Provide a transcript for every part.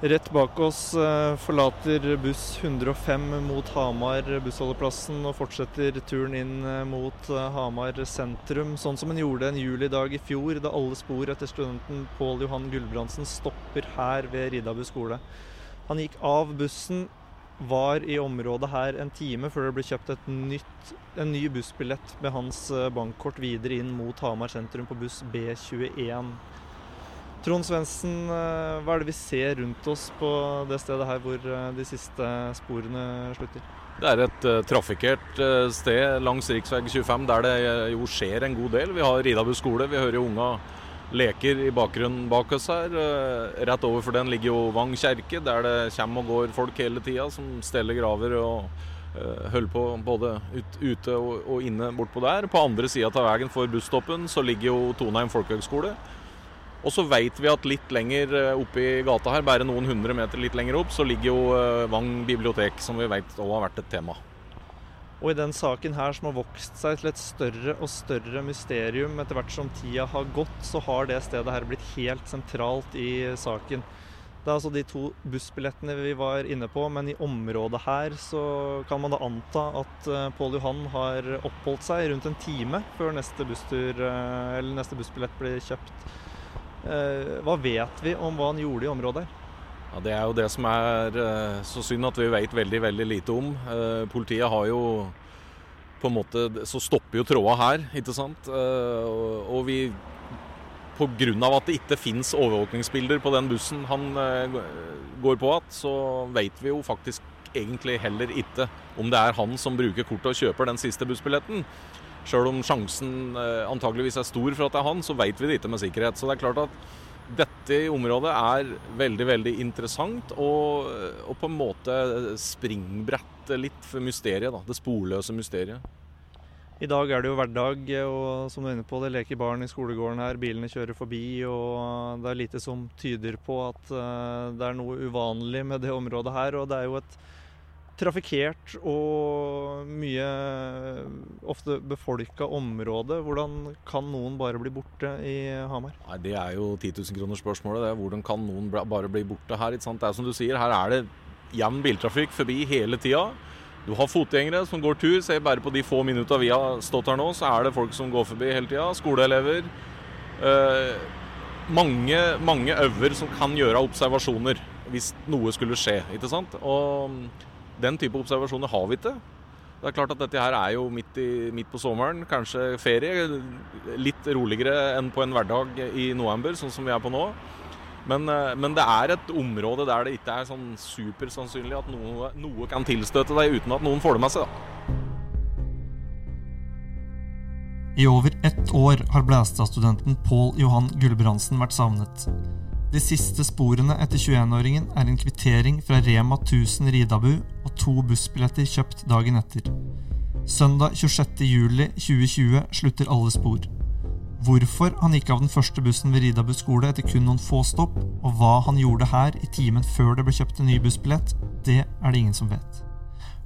Rett bak oss eh, forlater buss 105 mot Hamar bussholdeplassen og fortsetter turen inn eh, mot eh, Hamar sentrum, sånn som en gjorde en julidag i fjor, da alle spor etter studenten Pål Johan Gulbrandsen stopper her ved Riddabu skole. Han gikk av bussen, var i området her en time før det ble kjøpt nytt, en ny bussbillett med hans bankkort videre inn mot Hamar sentrum på buss B21. Trond Svendsen, eh, hva er det vi ser rundt oss på det stedet her hvor eh, de siste sporene slutter? Det er et uh, trafikkert uh, sted langs rv. 25 der det jo skjer en god del. Vi har Ridabu skole, vi hører jo unga leker i bakgrunnen bak oss her. Uh, rett overfor den ligger jo Vang kjerke, der det kommer og går folk hele tida som steller graver og holder på både ut, ute og, og, inne bortpå der. På andre sida av veien for busstoppen så ligger jo Tonheim folkehøgskole. Og så veit vi at litt lenger eh, oppe i gata her, bare noen hundre meter litt lenger opp, så ligger jo eh, Vang bibliotek, som vi veit òg har vært et tema. Og i den saken her som har vokst seg til et større og større mysterium etter hvert som tida har gått, så har det stedet her blitt helt sentralt i saken. Det er altså de to bussbillettene vi var inne på, men i området her så kan man da anta at eh, Pål Johan har oppholdt seg rundt en time før neste, busstur, neste bussbillett blir kjøpt. Eh, hva vet vi om hva han gjorde i området? Ja, Det er jo det som er eh, så synd at vi vet veldig veldig lite om. Eh, politiet har jo på en måte Så stopper jo tråda her, ikke sant. Og vi Pga. at det ikke fins overvåkningsbilder på den bussen han går på igjen, så vet vi jo faktisk egentlig heller ikke om det er han som bruker kortet og kjøper den siste bussbilletten. Sjøl om sjansen eh, antageligvis er stor for at det er han, så vet vi det ikke med sikkerhet. Så det er klart at dette området er veldig veldig interessant, og, og på en måte springbrett litt for mysteriet. da, Det sporløse mysteriet. I dag er det jo hverdag, og som du er inne på, det leker barn i skolegården her. Bilene kjører forbi, og det er lite som tyder på at eh, det er noe uvanlig med det området her. Og det er jo et trafikkert og mye ofte befolka område. Hvordan kan noen bare bli borte i Hamar? Nei, Det er jo 10 000 kroner spørsmålet. Hvordan kan noen bare bli borte her? Det er som du sier, her er det jevn biltrafikk forbi hele tida. Du har fotgjengere som går tur. Se bare på de få minutta vi har stått her nå, så er det folk som går forbi hele tida. Skoleelever. Eh, mange, mange øver som kan gjøre observasjoner hvis noe skulle skje. ikke sant? Og den type observasjoner har vi ikke. Det er klart at dette her er jo midt, i, midt, på sommeren, kanskje ferie. Litt roligere enn på en hverdag i november, sånn som vi er på nå. Men, eh, men det er et område der det ikke er sånn supersannsynlig at noe, noe, kan tilstøte deg uten at noen får det med seg. Da. I over ett år har Blæstad-studenten Pål Johan Gulbrandsen vært savnet. De siste sporene etter 21-åringen er en kvittering fra Rema 1000 Ridabu og to bussbilletter kjøpt dagen etter. Søndag 26.07.2020 slutter alle spor. Hvorfor han gikk av den første bussen ved Ridabu skole etter kun noen få stopp, og hva han gjorde her i timen før det ble kjøpt en ny bussbillett, det er det ingen som vet.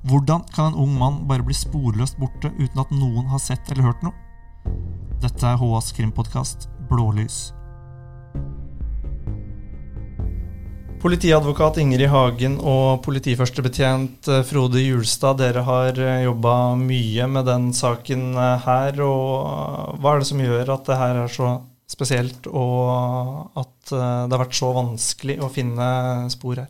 Hvordan kan en ung mann bare bli sporløst borte uten at noen har sett eller hørt noe? Dette er HAs krimpodkast Blålys. Politiadvokat Ingrid Hagen og politiførstebetjent eh, Frode Julstad, dere har eh, jobba mye med den saken eh, her. og Hva er det som gjør at det her er så spesielt, og at det har vært så vanskelig å finne spor her?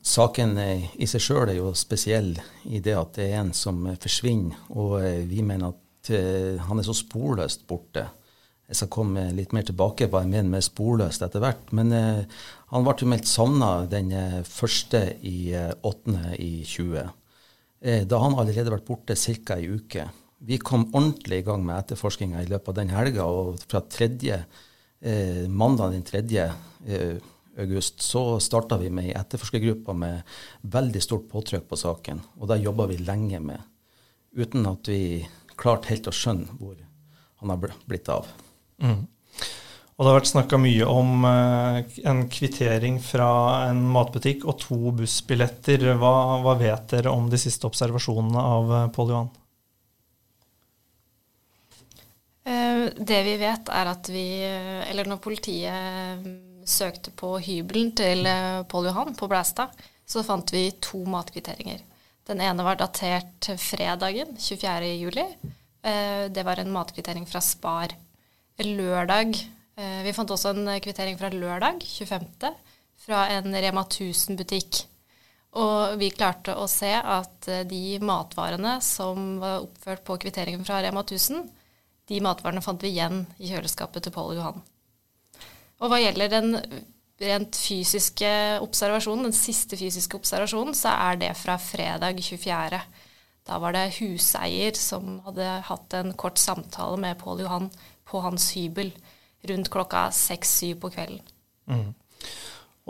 Saken i seg sjøl er jo spesiell i det at det er en som forsvinner. Og vi mener at han er så sporløst borte. Jeg skal komme litt mer tilbake på hva jeg mener med sporløst etter hvert. Men eh, han ble jo meldt savna den eh, første i eh, åttende i 20. Eh, da han allerede vært borte ca. ei uke. Vi kom ordentlig i gang med etterforskninga i løpet av den helga, og fra tredje, eh, mandag den 3. Eh, august så starta vi med ei etterforskergruppe med veldig stort påtrykk på saken. Og det jobba vi lenge med, uten at vi klarte helt å skjønne hvor han har blitt av. Mm. Og det har vært snakka mye om eh, en kvittering fra en matbutikk og to bussbilletter. Hva, hva vet dere om de siste observasjonene av eh, Pål Johan? Eh, det vi vet, er at vi Eller når politiet søkte på hybelen til Pål Johan på Blæstad, så fant vi to matkvitteringer. Den ene var datert fredagen 24. juli. Eh, det var en matkvittering fra Spar. Lørdag eh, Vi fant også en kvittering fra lørdag 25. fra en Rema 1000-butikk. Og vi klarte å se at eh, de matvarene som var oppført på kvitteringen fra Rema 1000, de matvarene fant vi igjen i kjøleskapet til Pål Johan. Og hva gjelder den rent fysiske observasjonen, den siste fysiske observasjonen, så er det fra fredag 24. Da var det huseier som hadde hatt en kort samtale med Pål Johan på hans hybel rundt klokka seks-syv på kvelden. Mm.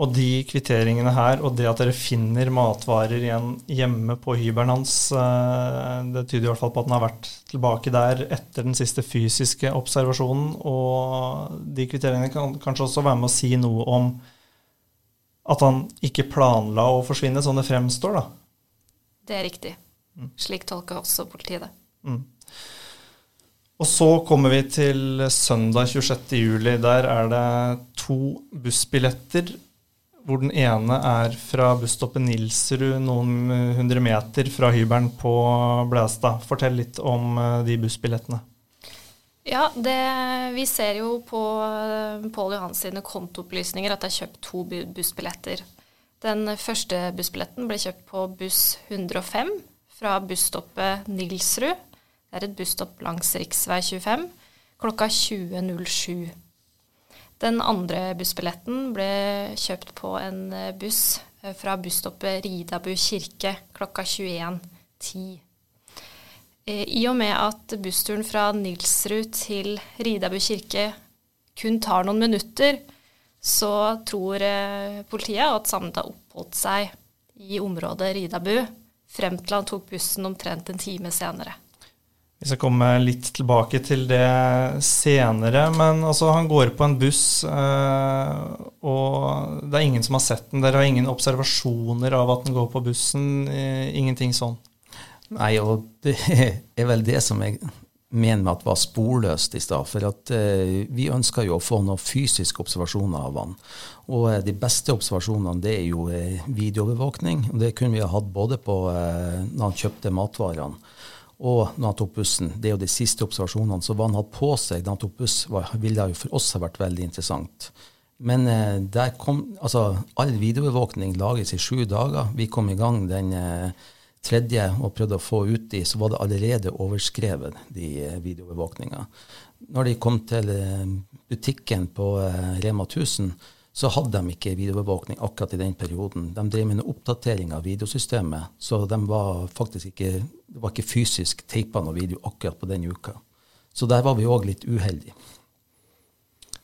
Og de kvitteringene her, og det at dere finner matvarer igjen hjemme på hybelen hans, eh, det tyder i hvert fall på at han har vært tilbake der etter den siste fysiske observasjonen. Og de kvitteringene kan kanskje også være med å si noe om at han ikke planla å forsvinne, sånn det fremstår, da. Det er riktig. Mm. Slik tolker også politiet det. Mm. Og så kommer vi til søndag 26.07. Der er det to bussbilletter hvor den ene er fra busstoppet Nilsrud, noen hundre meter fra hybelen på Blæstad. Fortell litt om eh, de bussbillettene. Ja, det, vi ser jo på eh, Pål Johans sine kontoopplysninger at det er kjøpt to bussbilletter. Den første bussbilletten ble kjøpt på buss 105 fra busstoppet Nilsrud. Det er et busstopp langs rv. 25 klokka 20.07. Den andre bussbilletten ble kjøpt på en eh, buss eh, fra busstoppet Ridabu kirke klokka 21.10. Eh, I og med at bussturen fra Nilsrud til Ridabu kirke kun tar noen minutter, så tror politiet at Samda oppholdt seg i området Ridabu frem til han tok bussen omtrent en time senere. Vi skal komme litt tilbake til det senere. Men altså, han går på en buss, eh, og det er ingen som har sett den. Dere har ingen observasjoner av at den går på bussen? Eh, ingenting sånn? Nei, og det er vel det som jeg mener med at var sporløst i stad. For at eh, vi ønsker jo å få noen fysiske observasjoner av han. Og eh, de beste observasjonene det er jo eh, videoovervåkning. Og det kunne vi ha hatt både på eh, når han kjøpte matvarene og når han tok bussen. Det er jo de siste observasjonene. Så hva han hadde på seg da han tok buss, ville jo for oss ha vært veldig interessant. Men eh, der kom, altså, all videoovervåkning lages i sju dager. Vi kom i gang den eh, tredje og prøvde å få ut de, så var det allerede overskrevet, de eh, videoovervåkninga. Når de kom til eh, butikken på eh, Rema 1000, så hadde de ikke videoovervåkning akkurat i den perioden. De drev med en oppdatering av videosystemet, så de var faktisk ikke, det var ikke fysisk teipa noe video akkurat på den uka. Så der var vi òg litt uheldige.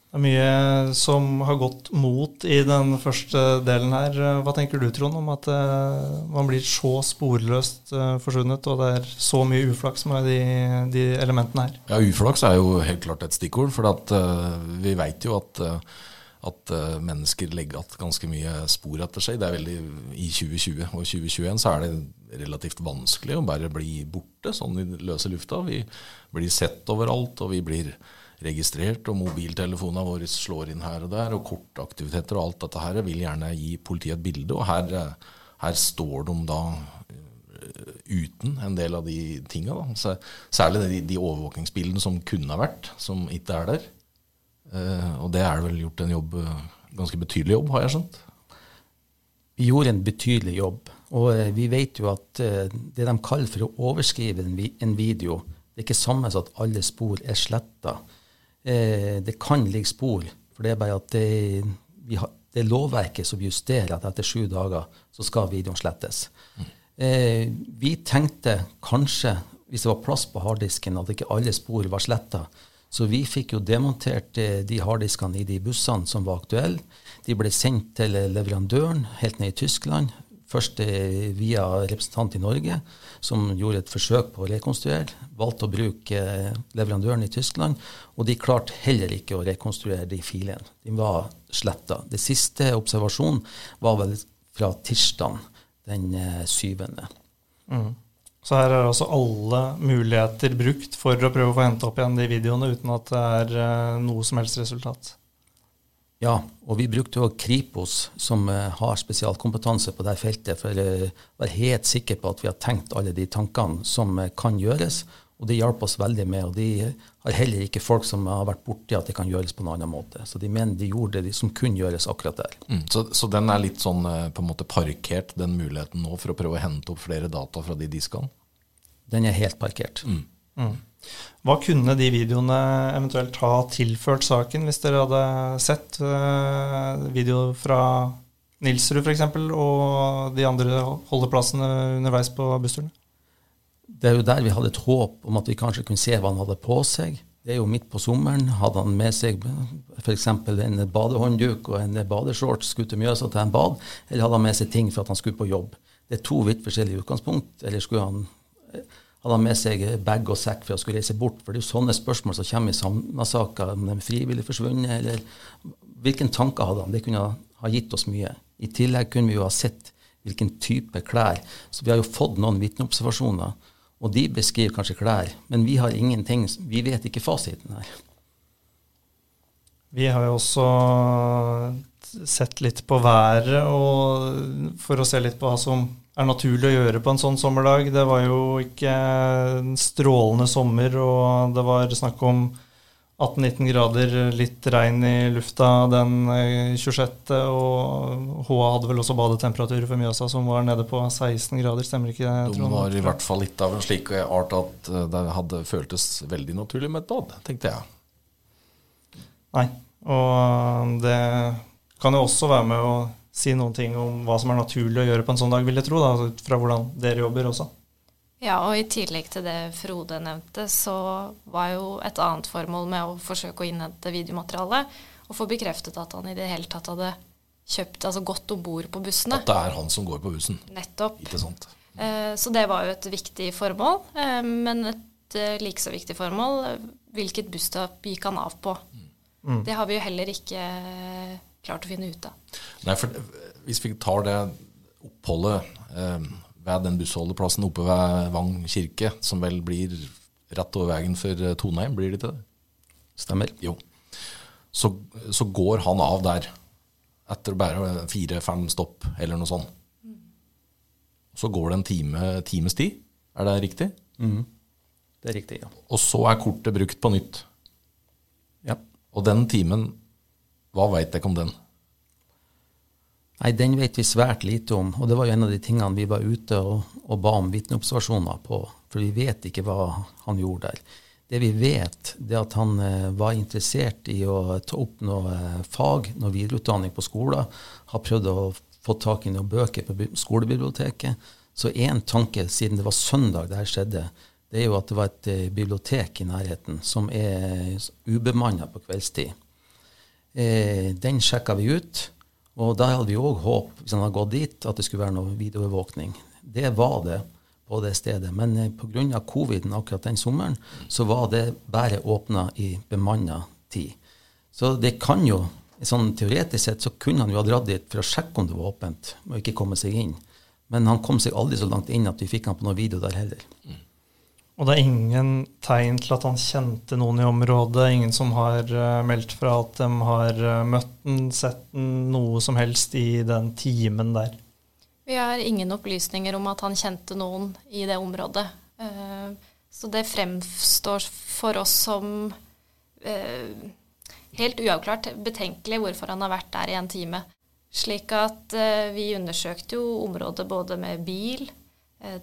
Det er mye som har gått mot i den første delen her. Hva tenker du, Trond, om at uh, man blir så sporløst uh, forsvunnet, og det er så mye uflaks med de, de, elementene her? Ja, uflaks er jo helt klart et stikkord. For at, uh, vi veit jo at at uh, mennesker legger igjen ganske mye spor etter seg. Det er veldig I 2020 og 2021 så er det relativt vanskelig å bare bli borte sånn i løse lufta. Vi blir sett overalt, og vi blir registrert, og mobiltelefonene våre slår inn her og der. Og kortaktiviteter og alt dette her vil gjerne gi politiet et bilde. Og her, eh, her står de da eh, uten en del av de tinga. Særlig de, de overvåkingsbildene som kunne ha vært, som ikke er der. Uh, og det er vel gjort en jobb, eh, ganske betydelig jobb, har jeg skjønt? Vi gjorde en betydelig jobb. Og uh, vi vet jo at det de kaller for å overskrive en, video, det er ikke samme som at alle spor er sletta. det kan ligge spor, for det er bare at det, har, det er lovverket som justerer at etter sju dager så skal videoen slettes. Mm. vi tenkte kanskje, hvis det var plass på harddisken, at ikke alle spor var sletta. Så vi fikk jo demontert eh, de harddiskene i de bussene som var aktuelle. De ble sendt til leverandøren helt ned i Tyskland. Først eh, via representant i Norge, som gjorde et forsøk på å rekonstruere. Valgte å bruke eh, leverandøren i Tyskland, og de klarte heller ikke å rekonstruere de filene. De var sletta. Det siste observasjonen var vel fra tirsdag den syvende. Mm. Så her er altså alle muligheter brukt for å prøve å få hente opp igjen de videoene uten at det er uh, noe som helst resultat. Ja, og vi brukte jo Kripos, som eh, har spesialkompetanse på dette feltet, for å være helt sikker på at vi har tenkt alle de tankene som eh, kan gjøres. Og det hjalp oss veldig med. Og de har heller ikke folk som har vært borti at det kan gjøres på en annen måte. Så de mener de gjorde det som kunne gjøres akkurat der. Mm, så, så, den er litt sånn eh, på en måte parkert, den muligheten nå, for å prøve å hente opp flere data fra de diskene? Den er helt parkert. Mm. Mm. Hva kunne de videoene eventuelt ha tilført saken, hvis dere hadde sett uh, video fra Nilsrud f.eks. og de andre holdeplassene underveis på bussturen? Det er jo der vi hadde et håp om at vi kanskje kunne se hva han hadde på seg. Det er jo midt på sommeren. Hadde han med seg f.eks. en badehåndduk og en badeshorts skulle til Mjøsa til en bad, eller hadde han med seg ting for at han skulle på jobb? Det er to vidt forskjellige utgangspunkt. Eller skulle han hadde han med seg bag og sekk for å skulle reise bort? For det er jo sånne spørsmål som kommer i Samna-saker. Om de frivillig forsvunnet, eller hvilken tanker hadde han? Det kunne ha gitt oss mye. I tillegg kunne vi jo ha sett hvilken type klær. Så vi har jo fått noen vitneobservasjoner, og de beskriver kanskje klær. Men vi har ingenting, vi vet ikke fasiten her. Vi har jo også sett litt på været og for å se litt på hva som er naturlig å gjøre på en sånn sommerdag. Det var jo ikke en strålende sommer, og det var snakk om 18-19 grader, litt regn i lufta den 26., eh, og HA hadde vel også badetemperaturer for Mjøsa som var nede på 16 grader, stemmer ikke det? De var i hvert fall litt av en slik art at eh, det hadde føltes veldig naturlig med et bad, tenkte jeg. Nei, og det kan jo også være med å si noen ting om hva som er naturlig å gjøre på en sånn dag, vil jeg tro, da, fra hvordan dere jobber også. Ja, og i tillegg til det Frode nevnte, så var jo et annet formål med å forsøke å innhente videomateriale å få bekreftet at han i det hele tatt hadde kjøpt, altså gått om bord på bussene. At det er han som går på bussen. Nettopp. Ikke sant? Eh, så det var jo et viktig formål. Eh, men et eh, like så viktig formål, hvilket busstopp gikk han av på? Mm. Det har vi jo heller ikke klart å finne ut av. Nei, for Hvis vi tar det oppholdet eh, ved den bussholdeplassen oppe ved Vang kirke, som vel blir rett over veien for eh, Toneheim, blir det ikke det? Stemmer. Jo. Så, så går han av der etter bare fire-fem stopp, eller noe sånt. Så går det en time, times tid. Er det riktig? Mm. Det er riktig, ja. Og så er kortet brukt på nytt. Ja. Og den timen hva veit dere om den? Nei, Den vet vi svært lite om. Og det var jo en av de tingene vi var ute og, og ba om vitneobservasjoner på. For vi vet ikke hva han gjorde der. Det vi vet, det er at han eh, var interessert i å ta opp noe eh, fag, noe videreutdanning på skolen. Har prøvd å få tak i noen bøker på skolebiblioteket. Så én tanke, siden det var søndag det her skjedde, det er jo at det var et eh, bibliotek i nærheten som er ubemanna på kveldstid. Eh, den sjekka vi ut. Og da hadde vi òg håp, hvis han hadde gått dit, at det skulle være noe videoovervåkning. Det var det på det stedet. Men eh, pga. coviden akkurat den sommeren, så var det bare åpna i bemanna tid. Så det kan jo, sånn teoretisk sett, så kunne han jo ha dratt dit for å sjekke om det var åpent, og ikke komme seg inn. Men han kom seg aldri så langt inn at vi fikk han på noen video der heller. Mm. Og det er ingen tegn til at han kjente noen i området? Ingen som har uh, meldt fra at de har uh, møtt den, sett den, noe som helst i den timen der? Vi har ingen opplysninger om at han kjente noen i det området. Uh, så det fremstår for oss som helt uavklart betenkelig hvorfor han har vært der i en time. Slik at vi undersøkte jo området både med bil,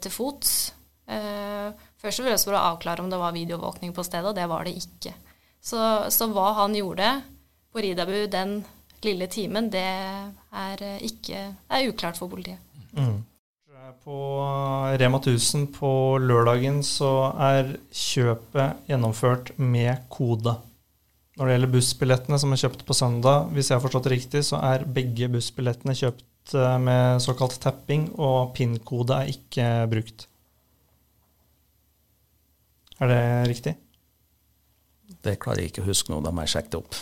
til fots. Først og fremst for å avklare om det var videoovervåkning på stedet, og det var det ikke. Så, så hva han gjorde på Ridabu den lille timen, det er ikke er uklart for politiet. Mm. På Rema 1000 på lørdagen så er kjøpet gjennomført med kode. Når det gjelder bussbillettene som er kjøpt på søndag, hvis jeg har forstått det riktig, så er begge bussbillettene kjøpt eh, med såkalt tapping, og PIN-kode er ikke brukt. Er det riktig? Det klarer jeg ikke å huske nå, da må jeg sjekke det opp.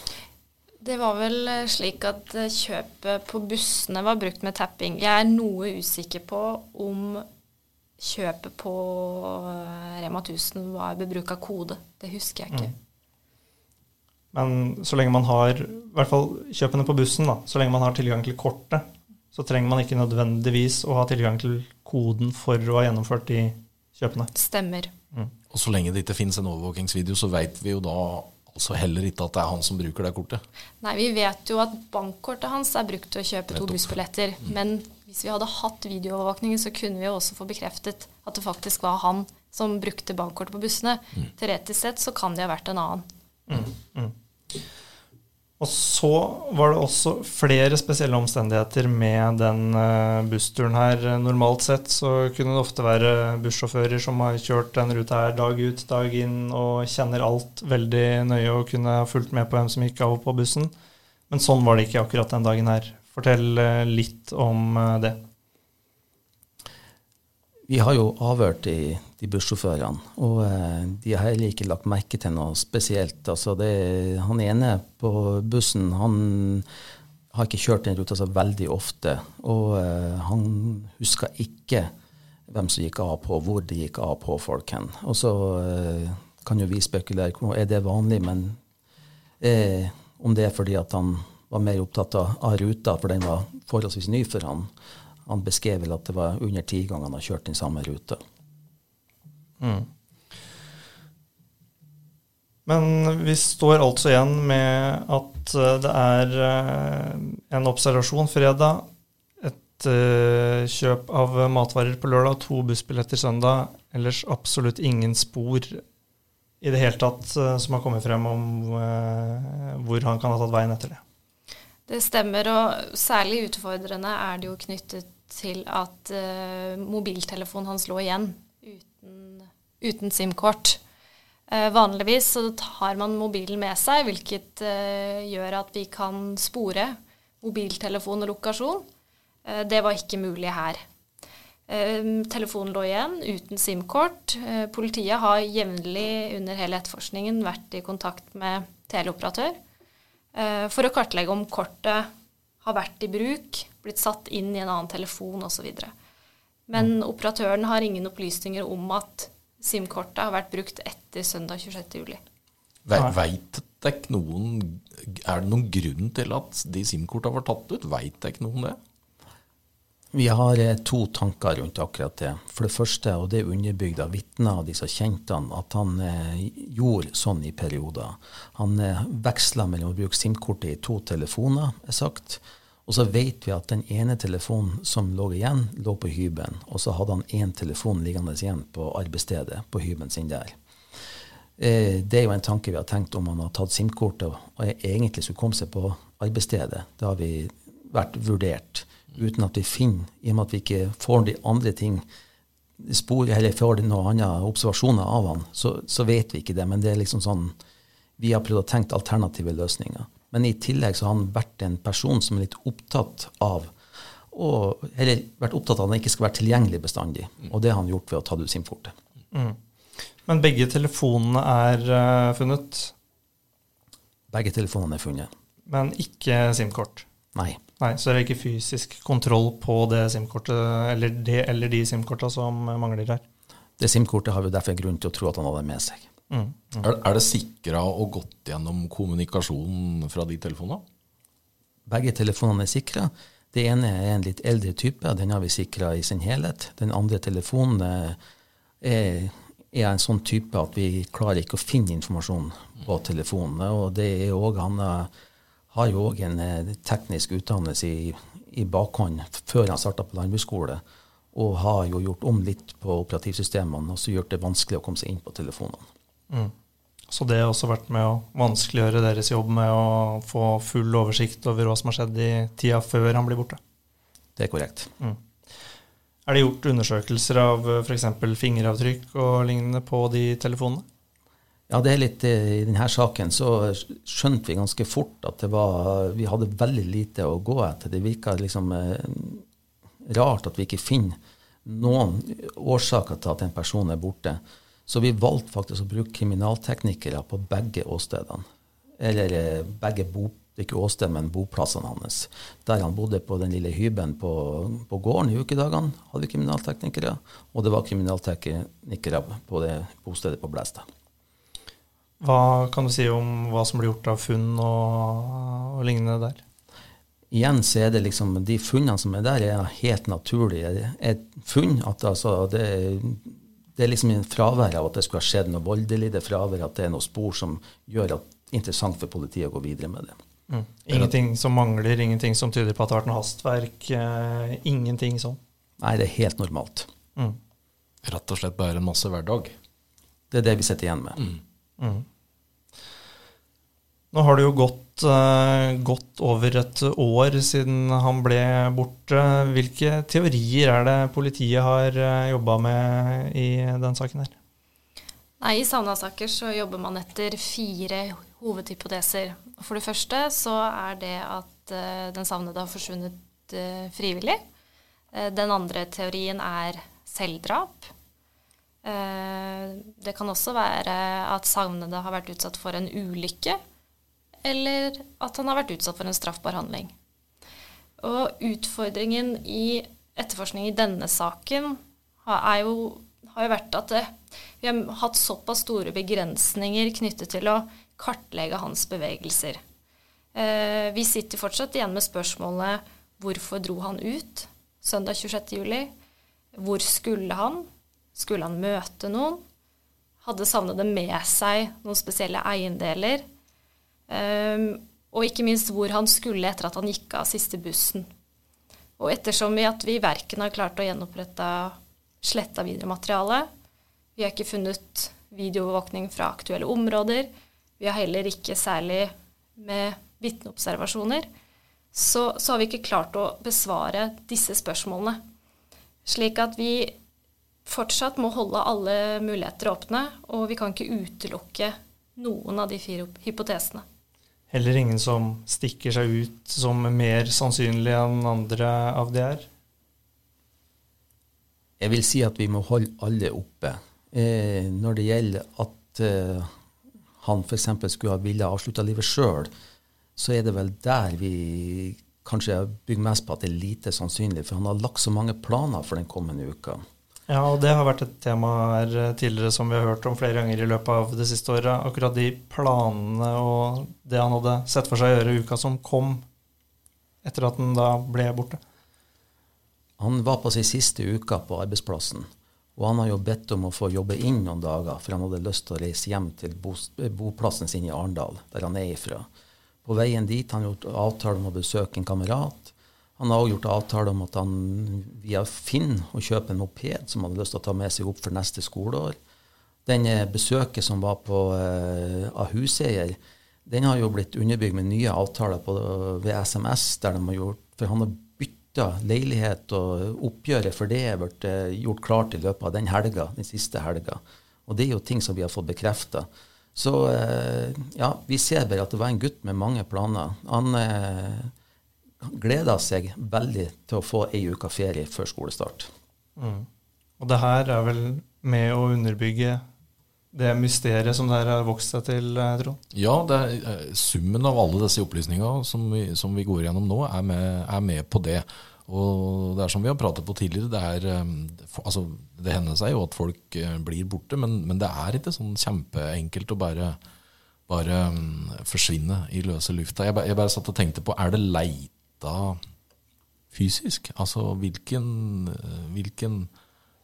Det var vel eh, slik at eh, kjøpet på bussene var brukt med tapping. Jeg er noe usikker på om kjøpet på eh, Rema 1000 var ved bruk av kode. Det husker jeg ikke. Mm. Men så lenge man har i hvert fall kjøpene på bussen, da, så lenge man har tilgang til kortet, så trenger man ikke nødvendigvis å ha tilgang til koden for å ha gjennomført de kjøpene. Stemmer. Og så lenge det ikke finnes en overvåkingsvideo, så vet vi jo da altså heller ikke at det er han som bruker det kortet. Nei, vi vet jo at bankkortet hans er brukt til å kjøpe to bussbilletter. Mm. Men hvis vi hadde hatt videoovervåkning, så kunne vi jo også få bekreftet at det faktisk var han som brukte bankkortet på bussene. Teoretisk sett så kan det ha vært en annen. Og så var det også flere spesielle omstendigheter med den eh, bussturen her. Normalt sett så kunne det ofte være bussjåfører som har kjørt den ruta her dag ut, dag inn og kjenner alt veldig nøye og kunne fulgt med på hvem som gikk av og på bussen. Men sånn var det ikke akkurat den dagen her. Fortell eh, litt om eh, det. Vi har jo avhørt de, de bussjåførene, og eh, de har heller ikke lagt merke til noe spesielt. Altså det, han ene på bussen han har ikke kjørt den ruta så veldig ofte, og eh, han husker ikke hvem som gikk av på, hvor de gikk av på folk hen. Og så eh, kan jo vi spekulere er det vanlig, men eh, om det er fordi at han var mer opptatt av, av ruta, for den var forholdsvis ny for han. Han beskrev vel at det var under ti ganger han har kjørt den samme ruta. Men vi står altså igjen med at eh, det er eh, en observasjon fredag, et eh, kjøp av matvarer på lørdag, to bussbilletter søndag, ellers absolutt ingen spor i det hele tatt som har kommet frem om hvor han kan ha tatt veien etter det. Det stemmer, og særlig utfordrende er det jo knyttet til at mobiltelefonen hans lå igjen uten, uten SIM-kort. Eh, vanligvis så tar man mobilen med seg, hvilket eh, gjør at vi kan spore mobiltelefon og lokasjon. Eh, det var ikke mulig her. Telefonen lå igjen uten SIM-kort. Politiet har jevnlig under hele etterforskningen vært i kontakt med teleoperatør for å kartlegge om kortet har vært i bruk, blitt satt inn i en annen telefon osv. Men operatøren har ingen opplysninger om at SIM-kortet har vært brukt etter søndag 26. juli. Ve Veit vet dere noen Er det noen grunn til at de SIM-kortene var tatt ut? Veit dere noe om det? Vi har eh, to tanker rundt akkurat det. For det første, og det er underbygd av vitner av de som kjente han, at han eh, gjorde sånn i perioder. Han eh, veksla mellom å bruke SIM-kortet i to telefoner, er sagt. Og så vet vi at den ene telefonen som lå igjen, lå på hybelen. Og så hadde han én telefon liggende igjen på arbeidsstedet, på hybelen sin der. Eh, det er jo en tanke vi har tenkt om han har tatt SIM-kortet og egentlig skulle komme seg på arbeidsstedet. Det har vi vært vurdert, uten at vi finner, i og med at vi ikke får de andre ting spor, eller får noen andre observasjoner av han, så, så vet vi ikke det. Men det er liksom sånn Vi har prøvd å tenke alternative løsninger. Men i tillegg så har han vært en person som er litt opptatt av og, eller vært opptatt av at han ikke skal være tilgjengelig bestandig. Og det har han gjort ved å ta ut SIM-kortet. Men begge telefonene er uh, funnet, Begge telefonene er funnet. men ikke SIM-kort. Nei. Nei, Så det er ikke fysisk kontroll på det SIM-kortet, eller, eller de SIM-korta som mangler her. Det SIM-kortet har vi derfor grunn til å tro at han hadde med seg. Mm. Er, er det sikra og gått gjennom kommunikasjonen fra de telefonene? Begge telefonene er sikra. Det ene er en litt eldre type, den har vi sikra i sin helhet. Den andre telefonen eh, er, er en sånn type at vi klarer ikke å finne informasjon på telefonene. Og det er også, han eh, har jo òg en eh, teknisk utdannelse i, i bakhånd før han starta på landbruksskole, og har jo gjort om litt på operativsystemene og så gjort det vanskelig å komme seg inn på telefonene. Så det har også vært med å vanskeliggjøre deres jobb med å få full oversikt over hva som har skjedd i tida før han blir borte. Det er korrekt. Er det gjort undersøkelser av f.eks. fingeravtrykk og lignende på de telefonene? Ja, det er litt eh, I denne saken så skjønte vi ganske fort at det var, vi hadde veldig lite å gå etter. Det virka liksom eh, rart at vi ikke finner noen årsaker til at en person er borte. Så vi valgte faktisk å bruke kriminalteknikere på begge åstedene. Eller eh, begge bo, ikke åsted, men boplassene hans. Der han bodde på den lille hybelen på, på gården i ukedagene, hadde vi kriminalteknikere. Og det var kriminalteknikere på det bostedet på Blæstad. Hva kan du si om hva som blir gjort av funn og, og lignende der? Igjen så er det liksom De funnene som er der, er helt naturlige. Et funn at altså det, det er liksom en fravær av at det skulle ha skjedd noe voldelig. Det er fravær av at det er noen spor som gjør at det er interessant for politiet å gå videre med det. Mm. Ingenting som mangler, ingenting som tyder på at det har vært noe hastverk. Eh, ingenting sånn. Nei, det er helt normalt. Mm. Rett og slett bare en masse hverdag. Det er det vi sitter igjen med. Mm. Nå har det jo gått, uh, gått, over et år siden han ble borte. Hvilke teorier er det politiet har uh, eh, jobba med i den saken her? Nei, I savna-saker så jobber man etter fire hovedhypoteser. For det første så er det at uh, den savnede har forsvunnet frivillig. Den andre teorien er selvdrap. det kan også være at savnede har vært utsatt for en ulykke eller at han har vært utsatt for en straffbar handling. Og utfordringen i etterforskning i denne saken har jo, har jo vært at det, vi har hatt såpass store begrensninger knyttet til å kartlegge hans bevegelser. Eh, vi sitter fortsatt igjen med spørsmålet hvorfor dro han ut søndag 26.07? Hvor skulle han? Skulle han møte noen? Hadde savnede med seg noen spesielle eiendeler? Um, og ikke minst hvor han skulle etter at han gikk av siste bussen. Og ettersom vi at vi verken har klart å gjenopprette sletta videomateriale, vi har ikke funnet videoovervåkning fra aktuelle områder, vi har heller ikke særlig med vitneobservasjoner, så, så, har vi ikke klart å besvare disse spørsmålene. Slik at vi fortsatt må holde alle muligheter åpne, og vi kan ikke utelukke noen av de fire hypotesene heller ingen som stikker seg ut som mer sannsynlig enn andre av de er? Jeg vil si at vi må holde alle oppe. Eh, når det gjelder at eh, han f.eks. skulle ha villet avslutta livet sjøl, så er det vel der vi kanskje bygger mest på at det er lite sannsynlig. For han har lagt så mange planer for den kommende uka. Ja, og det har vært et tema her eh, tidligere som vi har hørt om flere ganger i løpet av det siste året. Akkurat de planene og det han hadde sett for seg å gjøre i uka som kom etter at han da ble borte. Han var på sin siste uka på arbeidsplassen. Og han har jo bedt om å få jobbe inn noen dager, for han hadde lyst til å reise hjem til boplassen sin i Arendal, der han er ifra. På veien dit har han gjort avtale om å besøke en kamerat. Han har òg gjort avtale om at han via Finn å kjøpe en moped som han hadde lyst til å ta med seg opp for neste skoleår. Den eh, besøket som var på, uh, av huseier, den har jo blitt underbygd med nye avtaler på, ved SMS, der de har gjort, for han har bytta leilighet, og oppgjøret for det er blitt uh, gjort klart i løpet av den helga, den siste helga. Og det er jo ting som vi har fått bekrefta. Så uh, ja, vi ser bare at det var en gutt med mange planer. Han gleder seg veldig til å få ei uke ferie før skolestart. Mm. Og det her er vel med å underbygge det mysteriet som det her har vokst seg til, eh, Trond? Ja, er, eh, summen av alle disse opplysningene som vi, som vi går gjennom nå, er med, er med, på det. Og det er som vi har pratet på tidligere, det, er, eh, altså, det hender seg jo at folk blir borte, men, men det er ikke sånn kjempeenkelt å bare, bare forsvinne i løse lufta. Jeg, jeg bare satt og tenkte på, er det leit leita fysisk? Altså hvilken, hvilken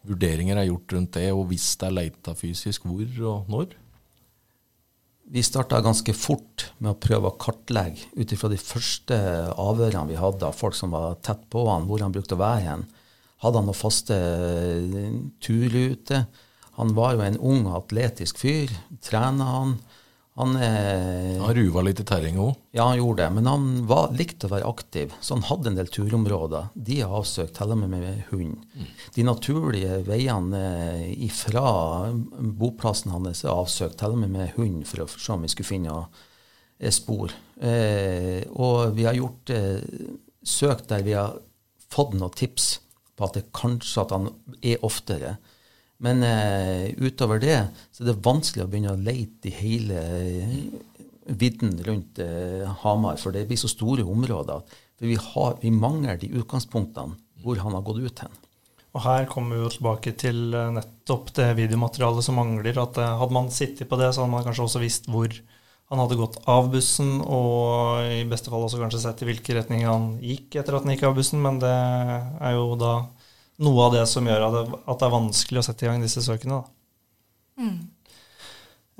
vurderinger er gjort rundt det, og hvis det er leita fysisk, hvor og når? Vi starta ganske fort med å prøve å kartlegge ut ifra de første avhørene vi hadde av folk som var tett på han, hvor han brukte å være hen. Hadde han noen faste turruter? Han var jo en ung, atletisk fyr. Trena han? Han, eh, han ruva litt i terrenget òg? Ja, han gjorde det. Men han var, likte å være aktiv, så han hadde en del turområder. De er avsøkt, til og med med hund. Mm. De naturlige veiene eh, ifra boplassen hans er avsøkt, til og med med hund, for å se om vi skulle finne eh, spor. Eh, og vi har gjort eh, søk der vi har fått noen tips på at det kanskje at han er oftere. Men uh, utover det så er det vanskelig å begynne å leite i hele uh, vidden rundt uh, Hamar, for det blir så store områder. For vi, har, vi mangler de utgangspunktene hvor han har gått ut hen. Og her kommer vi jo tilbake til eh, nettopp det videomaterialet som mangler. at eh, Hadde man sittet på det, så hadde man kanskje også visst hvor han hadde gått av bussen, og i beste fall også kanskje sett i hvilken retning han gikk etter at han gikk av bussen, men det er jo da noe av det som gjør at det, at det er vanskelig å sette i gang disse søkene. Mm.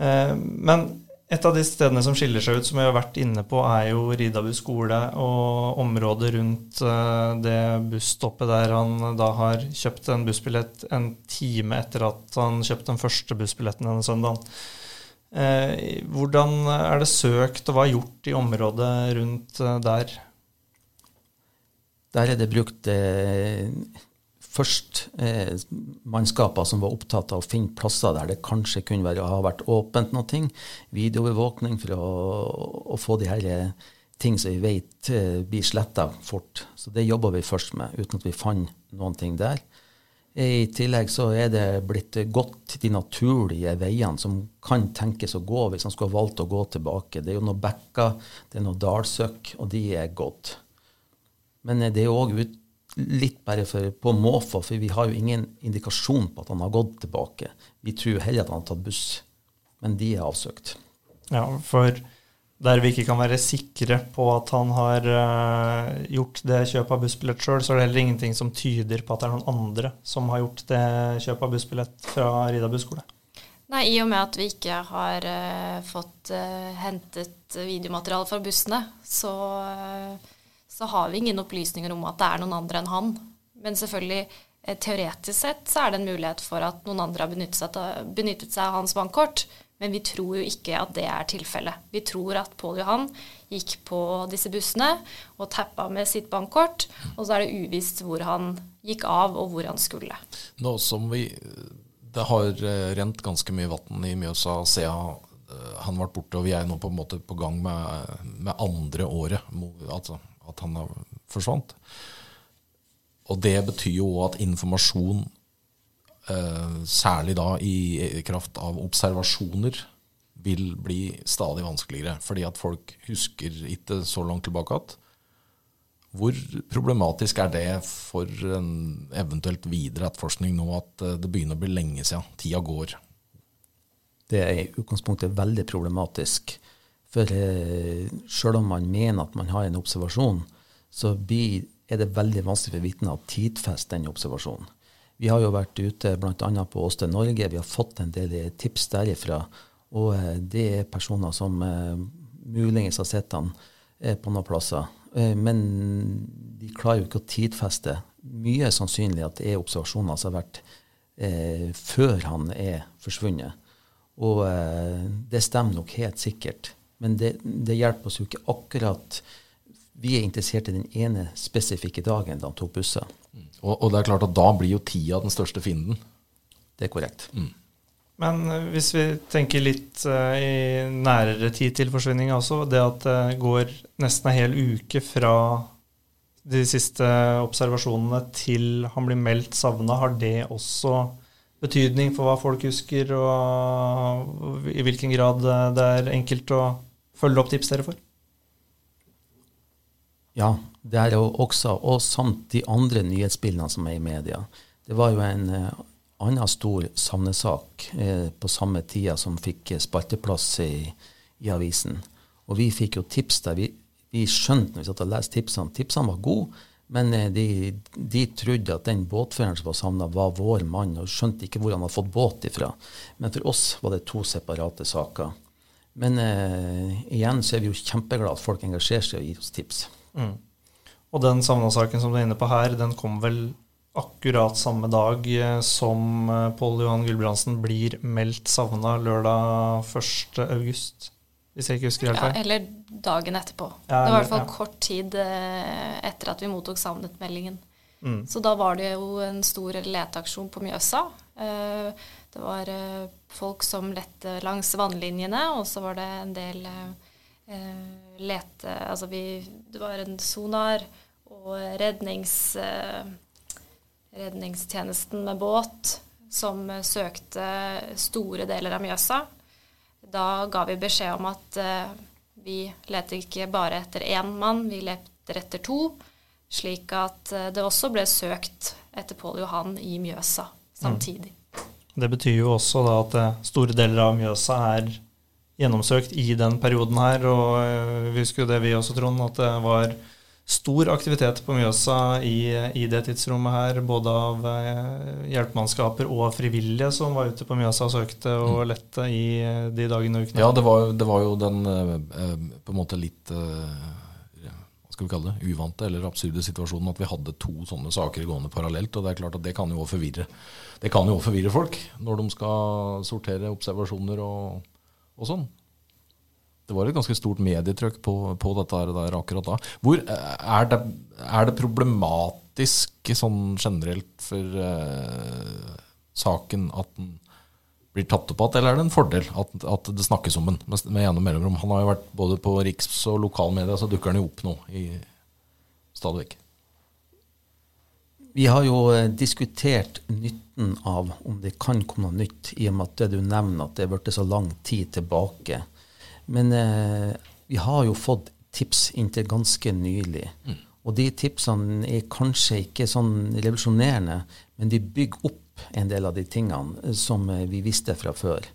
Eh, men et av de stedene som skiller seg ut, som vi har vært inne på, er jo Ridabu skole og området rundt eh, det busstoppet der han da har kjøpt en bussbillett en time etter at han kjøpte den første bussbilletten denne søndagen. Eh, hvordan er det søkt, og hva er gjort i området rundt eh, der? Der er det brukt eh, først eh, mannskaper som var opptatt av å finne plasser der det kanskje kunne være, ha vært åpent noe. Videoovervåkning for å, å, få de her eh, ting som vi vet eh, blir sletta fort. Så det jobba vi først med, uten at vi fant noen ting der. I tillegg så er det blitt gått de naturlige veiene som kan tenkes å gå hvis man skulle ha valgt å gå tilbake. Det er jo noen bekker, det er noen dalsøkk, og de er gått. Men det er òg litt bare for, på måfå, for vi har jo ingen indikasjon på at han har gått tilbake. Vi tror heller at han har tatt buss, men de er avsøkt. Ja, for der vi ikke kan være sikre på at han har uh, gjort det kjøpet av bussbillett sjøl, så er det heller ingenting som tyder på at det er noen andre som har gjort det kjøpet av bussbillett fra Rida busskole. Nei, i og med at vi ikke har uh, fått uh, hentet videomateriale fra bussene, så, så, har vi ingen opplysninger om at det er noen andre enn han. Men selvfølgelig, teoretisk sett, så er det en mulighet for at noen andre har benyttet seg, benyttet seg av hans bankkort. Men vi tror jo ikke at det er tilfellet. Vi tror at Pål Johan gikk på disse bussene og tappa med sitt bankkort, og så er det uvisst hvor han gikk av og hvor han skulle. Nå som vi Det har eh, rent ganske mye vann i Mjøsa siden eh, han ble borte, og vi er nå på en måte på gang med, med andre året, altså at han har forsvant. Og det betyr jo òg at informasjon Eh, særlig da i kraft av observasjoner, vil bli stadig vanskeligere. Fordi at folk husker ikke så langt tilbake igjen. Hvor problematisk er det for en eventuelt videre etterforskning nå at eh, det begynner å bli lenge siden? Tida går. Det er i utgangspunktet veldig problematisk. For eh, selv om man mener at man har en observasjon, så blir, er det veldig vanskelig for vitner å tidfeste den observasjonen. Vi har jo vært ute bl.a. på Åsted Norge. Vi har fått en del tips derifra. Og eh, det er personer som eh, muligens har sett han eh, på noen plasser. Men de klarer jo ikke å tidfeste. Mye er sannsynlig at det er observasjoner som har vært eh, før han er forsvunnet. Og eh, det stemmer nok helt sikkert. Men det, det, hjelper oss jo ikke akkurat. Vi er interessert i den ene spesifikke dagen da han tok busser. Og, og, det er klart at da blir jo tida den største fienden. Det er korrekt. Mm. Men eh, hvis vi tenker litt uh, i nærere tid til forsvinninga også, det at det går nesten en hel uke fra de siste observasjonene til han blir meldt savna, har det også betydning for hva folk husker, og i hvilken grad det er enkelt å følge opp tips dere får? Ja, det er jo også, og samt de andre nyhetsbildene som er i media. Det var jo en uh, annen stor savnesak uh, på samme tida som fikk spalteplass i, i, avisen. Og vi fikk jo tips der. Vi, vi skjønte når vi satt og leste tipsene, tipsene var gode, men uh, de, de, trodde at den båtføreren som var savna, var vår mann, og skjønte ikke hvor han hadde fått båt ifra. Men for oss var det to separate saker. Men igjen så er vi jo kjempeglade at folk engasjerer seg og gir oss tips. Mm. Og den savna-saken som du er inne på her, den kom vel akkurat samme dag eh, som eh, Pål Johan Gulbrandsen blir meldt savna lørdag 1. august. Hvis jeg ikke husker helt feil. Ja, eller dagen etterpå. Ja, det var i hvert fall ja. kort tid eh, etter at vi mottok savnet-meldingen. Mm. Så da var det jo en stor leteaksjon på Mjøsa. Det var folk som lette langs vannlinjene, og så var det en del lete Altså vi Det var en sonar og rednings, eh, redningstjenesten med båt som søkte store deler av Mjøsa. Da ga vi beskjed om at eh, vi leter ikke bare etter én mann, vi leter etter to. Slik at eh, det også ble søkt etter Pål Johan i Mjøsa samtidig. Det betyr jo også at eh, store deler av Mjøsa er gjennomsøkt i den perioden her. Og eh, vi husker jo det vi også, Trond, at det var stor aktivitet på Mjøsa i, i det tidsrommet her. Både av eh, hjelpemannskaper og frivillige som var ute på Mjøsa og søkte og lette i de dagene og ukene. Ja, det var, det var jo den på en måte litt skal vi kalle det, uvante eller absurde situasjonen at vi hadde to sånne saker gående parallelt. Og det er klart at det kan jo også forvirre, det kan jo også forvirre folk når de skal sortere observasjoner og, og sånn. Det var et ganske stort medietrykk på, på dette der akkurat da. Hvor, eh, er, det, er det problematisk sånn generelt for eh, saken at den blir tatt opp igjen, eller er det en fordel at, at det snakkes om den med, med gjennom mellomrom? Han har jo vært både på riks- og lokalmedia, så dukker han jo opp nå i stadig vekk. Vi har jo eh, diskutert nytten av om det kan komme noe nytt, i og med at det du nevner at det er blitt så lang tid tilbake. Men eh, vi har jo fått tips inntil ganske nylig. Og de tipsene er kanskje ikke sånn revolusjonerende, men de bygger opp en del av de tingene som eh, vi visste fra før.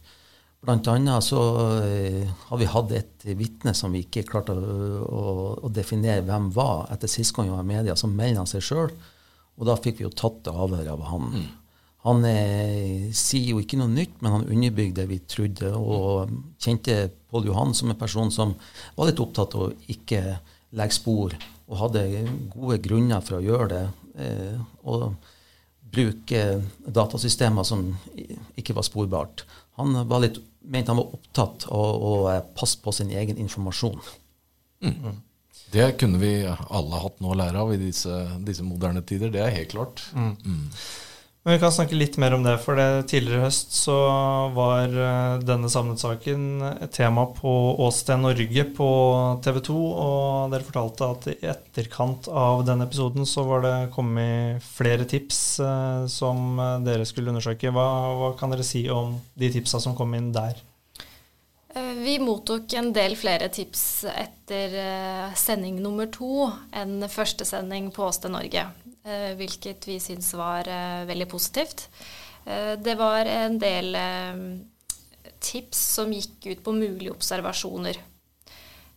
Blant annet så eh, har vi hatt et vitne som vi ikke klarte å, å, definere hvem var. Etter sist gang vi var i media, som melder han seg sjøl. Og da fikk vi jo tatt avhør av han. Han eh, sier jo ikke noe nytt, men han underbygde det vi trodde, og kjente Pål Johan som en person som var litt opptatt av å ikke legge spor, og hadde gode grunner for å gjøre det. Eh, og bruke datasystemer som ikke var sporbart. Han var litt, mente han var opptatt av å eh, passe på sin egen informasjon. Det kunne vi alle hatt noe å lære av i disse, disse moderne tider, det er helt klart. Mm. Men vi kan snakke litt mer om det, for det, tidligere i høst så var eh, denne savnet-saken et tema på Åsted Norge på TV 2, og dere fortalte at i etterkant av den episoden så var det kommet flere tips eh, som dere skulle undersøke. Hva, hva kan dere si om de tipsa som kom inn der? Eh, Vi mottok en del flere tips etter sending nummer to enn første sending på Åsted Norge, hvilket vi syns var eh, veldig positivt. Eh, Det var en del eh, tips som gikk ut på mulige observasjoner.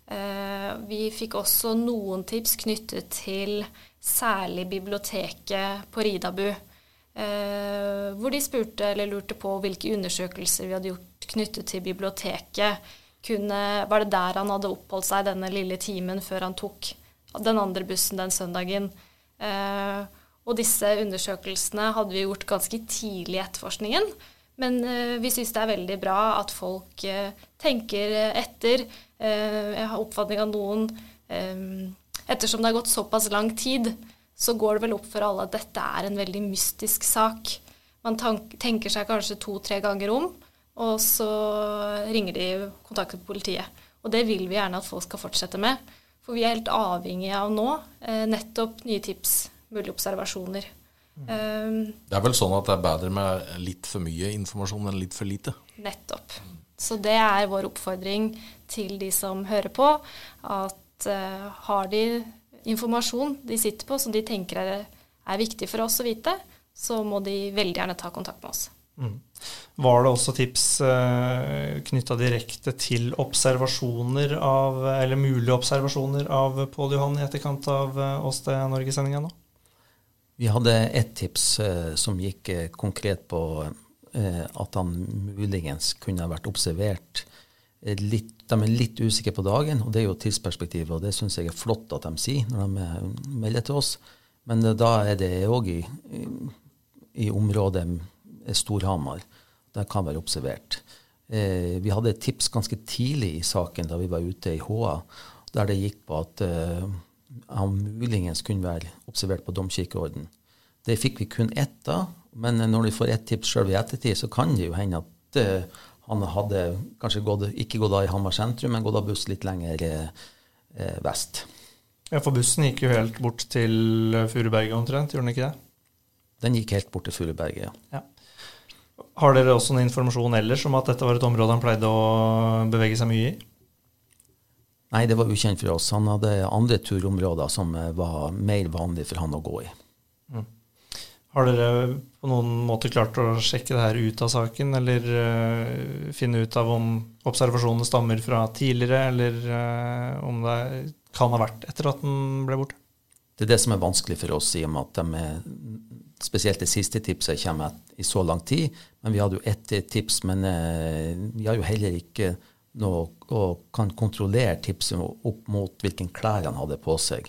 Eh, Vi fikk også noen tips knyttet til særlig biblioteket på Ridabu. eh, Hvor de spurte eller lurte på hvilke undersøkelser vi hadde gjort knyttet til biblioteket. Kunne, var det der han hadde oppholdt seg denne lille timen før han tok den andre bussen den søndagen? Eh, Og disse undersøkelsene hadde vi gjort ganske tidlig i etterforskningen. Men eh, vi syns det er veldig bra at folk eh, tenker etter. Jeg har oppfatning av noen Ettersom det har gått såpass lang tid, så går det vel opp for alle at dette er en veldig mystisk sak. Man tenker seg kanskje to-tre ganger om, og så ringer de kontakter politiet. Og det vil vi gjerne at folk skal fortsette med. For vi er helt avhengige av nå eh, nettopp nye tips, mulige observasjoner. Um, Det er vel sånn at det er bedre med litt for mye informasjon enn litt for lite. Nettopp. Så det er vår oppfordring til de som hører på, at eh, har de informasjon de sitter på som de tenker er, er viktig for oss å vite, så må de veldig gjerne ta kontakt med oss. Var det også tips eh, knytta direkte til observasjoner av, eller mulige observasjoner av Pål Johan i etterkant av eh, til Norge-sendinga nå? Vi hadde ett tips eh, som gikk eh, konkret på eh, at han muligens kunne ha vært observert. Eh, litt, de er litt usikre på dagen, og det er jo tidsperspektivet, og det syns jeg er flott at de sier når de eh, melder til oss. Men da er det òg i, i, i området Storhamar. Der kan være observert. Eh, vi hadde et tips ganske tidlig i saken da vi var ute i HA, der det gikk på at eh, han muligens kunne være observert på domkirkeorden. Det fikk vi kun ett av, men når du får ett tips sjøl i ettertid, så kan det jo hende at eh, han hadde kanskje gått, ikke gått av i Hamar sentrum, men gått av buss litt lenger eh, eh, vest. Ja, for bussen gikk jo helt bort til Furuberget omtrent, gjorde den ikke det? Den gikk helt bort til Furuberget, ja. Ja. Har dere også noen informasjon ellers om at dette var et område han pleide å bevege seg mye i? Nei, det var ukjent for oss. Han hadde andre turområder som eh, var mer vanlig for han å gå i. Har dere på noen måte klart å sjekke det her ut av saken, eller uh, finne ut av om observasjonene stammer fra tidligere, eller uh, om det kan ha vært etter at den ble borte? Det er det som er vanskelig for oss, i og med at de er, spesielt det siste tipset kommer i så lang tid. Men vi hadde jo ett tips, men uh, vi har jo heller ikke noe og kan kontrollere tipset opp mot hvilken klær han hadde på seg.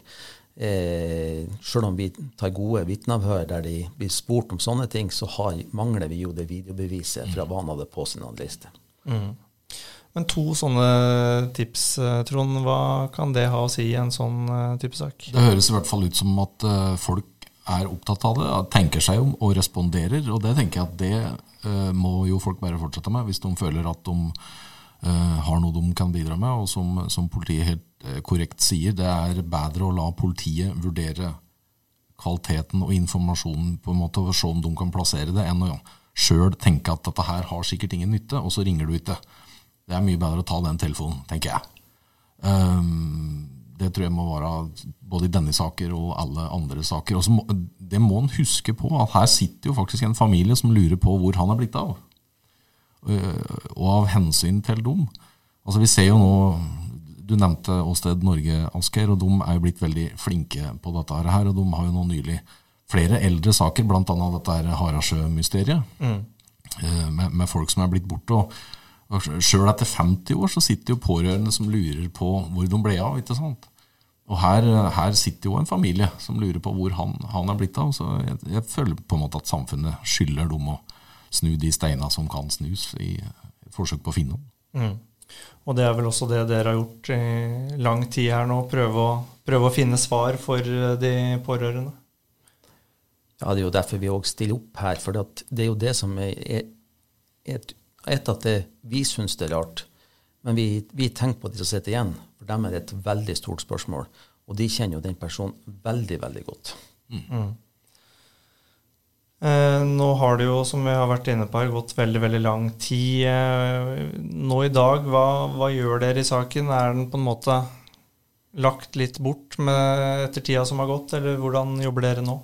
Eh, selv om vi tar gode vitneavhør der de blir spurt om sånne ting, så har, mangler vi jo det videobeviset fra hva han hadde på sin liste. Mm. Men to sånne tips, eh, Trond, hva kan det ha å si i en sånn uh, type sak? Det høres i hvert fall ut som at folk er opptatt av det, tenker seg om og responderer. Og det tenker jeg at det uh, må jo folk bare fortsette med, hvis de føler at de har noe de kan bidra med. Og som, som politiet helt Eh, korrekt sier, det er bedre å la politiet vurdere kvaliteten og informasjonen på en måte og se om de kan plassere det, enn å sjøl tenke at dette her har sikkert ingen nytte, og så ringer du ikke. Det er mye bedre å ta den telefonen, tenker jeg. Um, det tror jeg må være både i denne saker og alle andre saker. Må, det må en huske på, at her sitter jo faktisk en familie som lurer på hvor han er blitt av. Uh, og av hensyn til dem. Altså Vi ser jo nå du nevnte Åsted Norge, Asgeir, og de er jo blitt veldig flinke på dette her. Og de har jo nå nylig flere eldre saker, bl.a. dette Harasjø-mysteriet, mm. Eh, med, med, folk som er blitt borte. og Sjøl etter 50 år så sitter jo pårørende som lurer på hvor de ble av. ikke sant? Og her, her sitter jo en familie som lurer på hvor han, han er blitt av. Så jeg, jeg, føler på en måte at samfunnet skylder dem å snu de steina som kan snus, i forsøk på å finne dem. Mm. Og det er vel også det dere har gjort i lang tid her nå, prøve å, prøve å finne svar for eh, de pårørende? Ja, det er jo derfor vi òg stiller opp her. For det er jo det som er, et, et at det, vi syns det er rart. Men vi, vi, tenker på de som sitter igjen. For dem er det et veldig stort spørsmål. Og de kjenner jo den personen veldig, veldig godt. Mm. Eh, nå har det jo, som vi har vært inne på gått veldig veldig lang tid. Eh, nå i dag, hva, hva, gjør dere i saken? Er den på en måte lagt litt bort med, etter tida som har gått, eller hvordan jobber dere nå?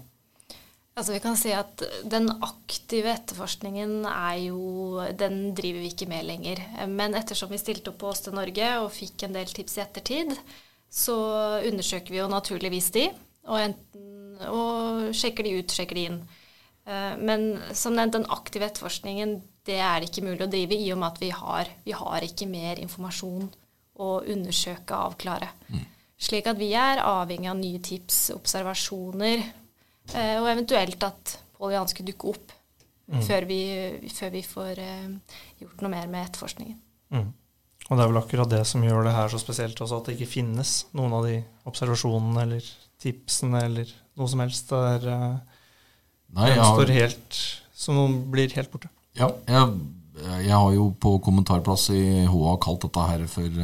Altså vi kan si at Den aktive etterforskningen er jo, den driver vi ikke med lenger. Men ettersom vi stilte opp på Åste Norge og fikk en del tips i ettertid, så undersøker vi jo naturligvis de, og, enten, og sjekker de ut, sjekker de inn. Eh, men som nevnt, den aktive etterforskningen det er det ikke mulig å drive i og med at vi har, vi har ikke mer informasjon å undersøke og avklare. Mm. Slik at vi er avhengig av nye tips, observasjoner, og eventuelt at Pål Johan skulle dukke opp mm. før, vi, før, vi, får uh, gjort noe mer med etterforskningen. Mm. Og det er vel akkurat det som gjør det her så spesielt også, at det ikke finnes noen av de observasjonene eller tipsene eller noe som helst der uh, Nei, den står helt Som noen blir helt borte. Ja, jeg, jeg, har jo på kommentarplass i HA kalt dette her for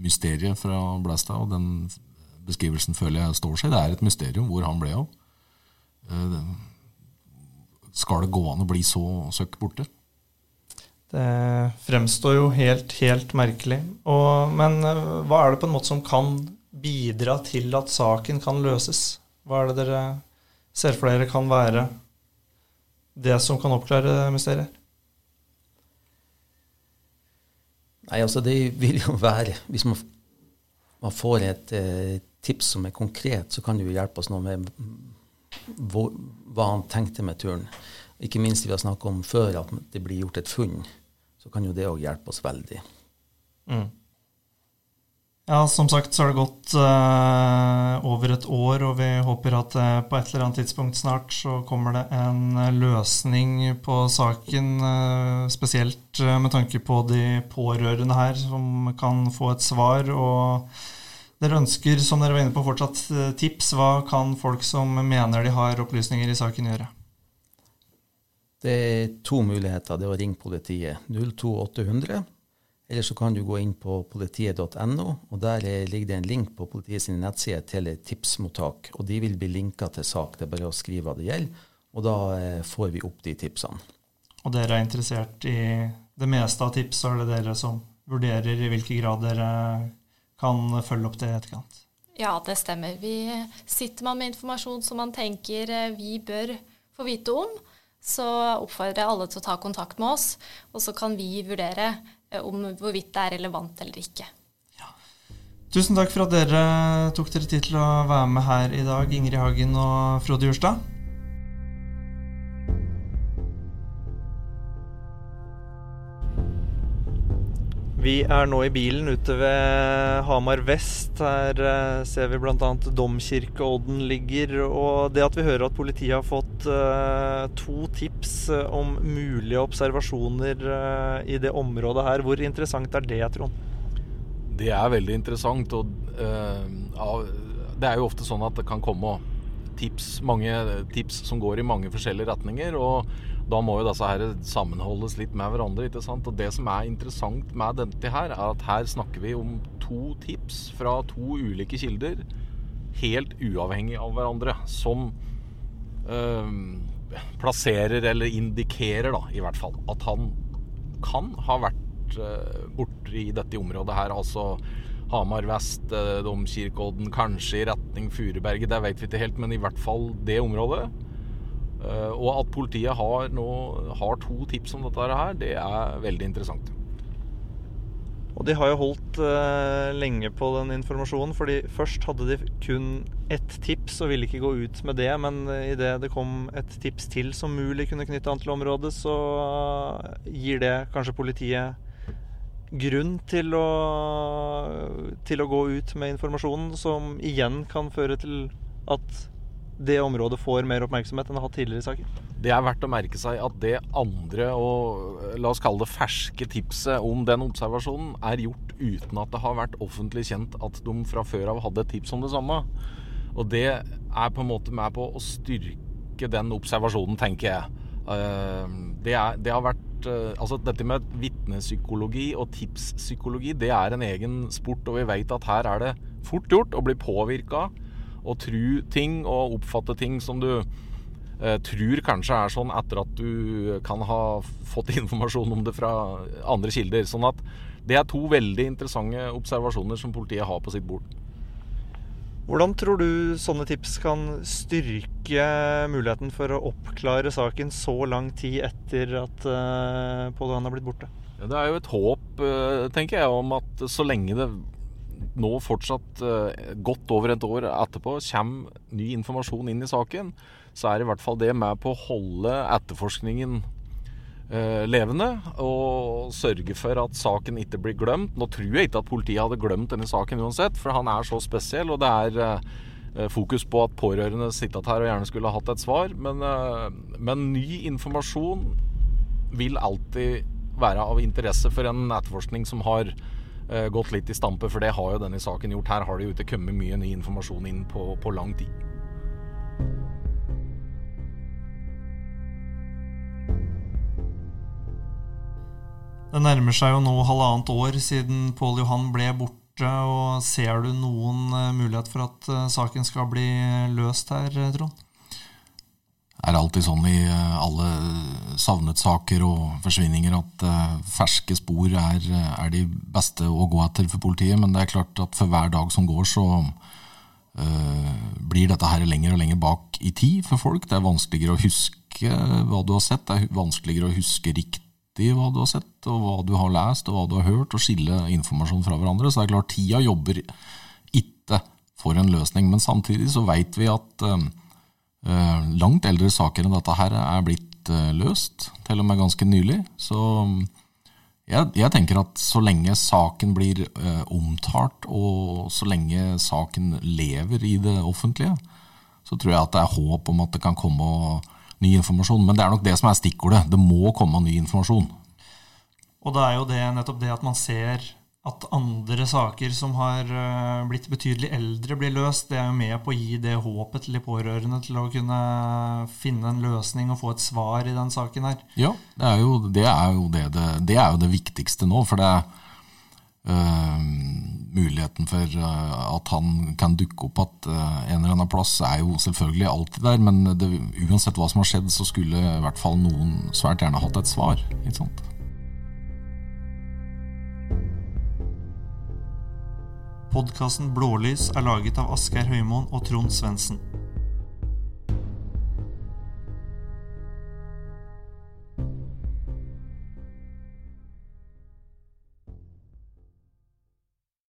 mysteriet fra Blæstad, og den beskrivelsen føler jeg står seg. Det er et mysterium hvor han ble av. Uh, skal det gå an å bli så søkk borte? Det fremstår jo helt, helt merkelig. Og, men uh, hva er det på en måte som kan bidra til at saken kan løses? Hva er det dere ser for dere kan være det som kan oppklare mysteriet? Nei, altså det vil jo være Hvis man, man får et eh, tips som er konkret, så kan det jo hjelpe oss noe med hvor, hva han tenkte med turen. Ikke minst vi har snakket om før, at det blir gjort et funn. Så kan jo det òg hjelpe oss veldig. Mm. Ja, som sagt så har det gått eh, over et år, og vi håper at eh, på et eller annet tidspunkt snart så kommer det en uh, løsning på saken, spesielt med tanke på de pårørende her, som kan få et svar. Og dere ønsker, som dere var inne på, fortsatt tips. Hva kan folk som mener de har opplysninger i saken, gjøre? Det er to muligheter. Det er å ringe politiet 02800 eller så kan du gå inn på politiet.no, og der ligger det en link på politiets nettside til et tipsmottak. Og de vil bli linka til sak. Det er bare å skrive hva det gjelder, og da eh, får vi opp de tipsene. Og dere er interessert i det meste av tips, og er det dere som vurderer i hvilken grad dere kan følge opp det i etterkant? Ja, det stemmer. Vi sitter man med informasjon som man tenker eh, vi bør få vite om, så oppfordrer jeg alle til å ta kontakt med oss, og så kan vi vurdere eh, om hvorvidt det er relevant eller ikke. Tusen takk for at dere tok dere tid til å være med her i dag, Ingrid Hagen og Frode Jurstad. Vi er nå i bilen ute ved Hamar vest. Her uh, ser vi bl.a. Domkirkeodden ligger. Og det at vi hører at politiet har fått uh, to tips eh, om mulige observasjoner i det området her, hvor interessant er det, Trond? Det er veldig interessant. Og det er jo ofte sånn at det kan komme tips, mange tips som går i mange forskjellige retninger. og da må jo disse her sammenholdes litt med hverandre. ikke sant? Og Det som er interessant med dette her, er at her snakker vi om to tips fra to ulike kilder, helt uavhengig av hverandre, som øh, plasserer, eller indikerer, da, i hvert fall, at han kan ha vært øh, borti dette området her. altså Hamar vest, øh, Domkirkeodden, kanskje i retning Furuberget, det vet vi ikke helt, men i hvert fall det området. Eh, og at politiet har, nå, har to tips om dette her, det er veldig interessant. Og de har jo holdt uh, lenge på den informasjonen, fordi først hadde de kun ett tips og ville ikke gå ut med det, men idet det kom et tips til som mulig kunne knytte an til området, så gir det kanskje politiet grunn til å, til å gå ut med informasjonen, som igjen kan føre til at det området får mer oppmerksomhet enn det har hatt tidligere i saken. Det er verdt å merke seg at det andre og la oss kalle det ferske tipset om den observasjonen er gjort uten at det har vært offentlig kjent at de fra før av hadde et tips om det samme. Og det er på en måte med på å styrke den observasjonen, tenker jeg. Eh, det, er, det har vært eh, Altså dette med vitnepsykologi og tipspsykologi, det er en egen sport, og vi vet at her er det fort gjort å bli påvirka å tro ting og oppfatte ting som du eh, tror kanskje er sånn etter at du kan ha fått informasjon om det fra andre kilder. Sånn at det er to veldig interessante observasjoner som politiet har på sitt bord. Hvordan tror du sånne tips kan styrke muligheten for å oppklare saken så lang tid etter at uh, Pål Johan er blitt borte? Ja, det er jo et håp, uh, tenker jeg, om at så lenge det nå fortsatt eh, godt over et år etterpå kommer ny informasjon inn i saken, så er i hvert fall det med på å holde etterforskningen eh, levende og sørge for at saken ikke blir glemt. Nå tror jeg ikke at politiet hadde glemt denne saken uansett, for han er så spesiell. Og det er eh, fokus på at pårørende sitter her og gjerne skulle ha hatt et svar. Men, men ny informasjon vil alltid være av interesse for en etterforskning som har gått litt i stampe, for det har jo denne saken gjort. Her har det jo ikke kommet mye ny informasjon inn på, på lang tid. Det nærmer seg jo nå halvannet år siden Pål Johan ble borte. og Ser du noen eh, mulighet for at eh, saken skal bli løst her, Trond? Er alltid sånn i eh, alle savnet-saker og forsvinninger at uh, ferske spor er, er, de beste å gå etter for politiet. Men det er klart at for hver dag som går, så øh, blir dette her lenger og lenger bak i tid for folk. Det er vanskeligere å huske hva du har sett. Det er vanskeligere å huske riktig hva du har sett, og hva du har lest og hva du har hørt, og skille informasjon fra hverandre. Så det er klart, tida jobber ikke for en løsning. Men samtidig så veit vi at Eh, langt eldre saker enn dette her er blitt eh, løst, til og med ganske nylig. Så jeg, jeg tenker at så lenge saken blir eh, omtalt, og så lenge saken lever i det offentlige, så tror jeg at det er håp om at det kan komme ny informasjon. Men det er nok det som er stikkordet. Det må komme ny informasjon. Og det er jo det, nettopp det at man ser at andre saker som har eh, blitt betydelig eldre, blir løst, det er jo med på å gi det håpet til de pårørende til å kunne finne en løsning og få et svar i den saken her. Ja, det er jo det, er jo det, det, det, er jo det viktigste nå. For det er øh, muligheten for øh, at han kan dukke opp at en eller annen plass, er jo selvfølgelig alltid der. Men uansett hva som har skjedd, så skulle i hvert fall noen svært gjerne hatt et svar. ikke sant? Podkasten Blålys er laget av Asgeir Høymoen og Trond Svendsen.